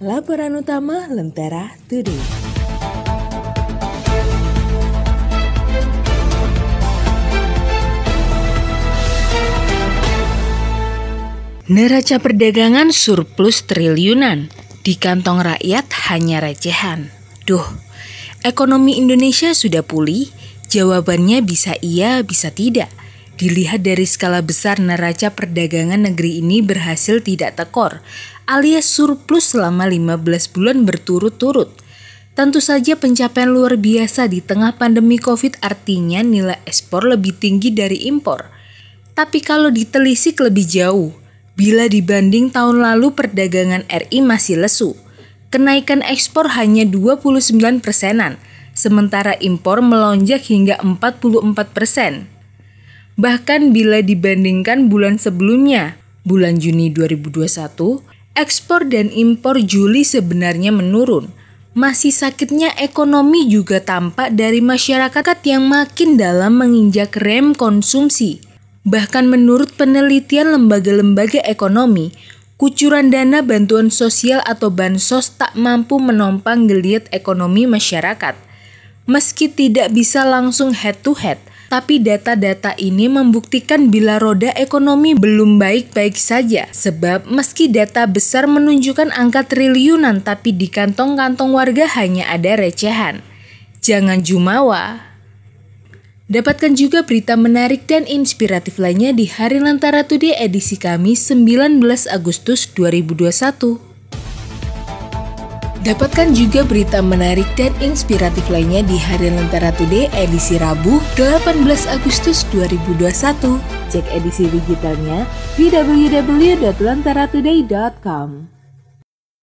Laporan utama Lentera Today. Neraca perdagangan surplus triliunan, di kantong rakyat hanya recehan. Duh, ekonomi Indonesia sudah pulih? Jawabannya bisa iya, bisa tidak. Dilihat dari skala besar neraca perdagangan negeri ini berhasil tidak tekor, alias surplus selama 15 bulan berturut-turut. Tentu saja pencapaian luar biasa di tengah pandemi COVID artinya nilai ekspor lebih tinggi dari impor. Tapi kalau ditelisik lebih jauh, Bila dibanding tahun lalu perdagangan RI masih lesu, kenaikan ekspor hanya 29 persenan, sementara impor melonjak hingga 44 persen. Bahkan bila dibandingkan bulan sebelumnya, bulan Juni 2021, ekspor dan impor Juli sebenarnya menurun. Masih sakitnya ekonomi juga tampak dari masyarakat yang makin dalam menginjak rem konsumsi Bahkan menurut penelitian lembaga-lembaga ekonomi, kucuran dana bantuan sosial atau bansos tak mampu menompang geliat ekonomi masyarakat. Meski tidak bisa langsung head to head, tapi data-data ini membuktikan bila roda ekonomi belum baik-baik saja. Sebab meski data besar menunjukkan angka triliunan tapi di kantong-kantong warga hanya ada recehan. Jangan jumawa, Dapatkan juga berita menarik dan inspiratif lainnya di Hari Lentera Today edisi Kamis 19 Agustus 2021. Dapatkan juga berita menarik dan inspiratif lainnya di Hari Lentera Today edisi Rabu 18 Agustus 2021. Cek edisi digitalnya di www.lenteratoday.com.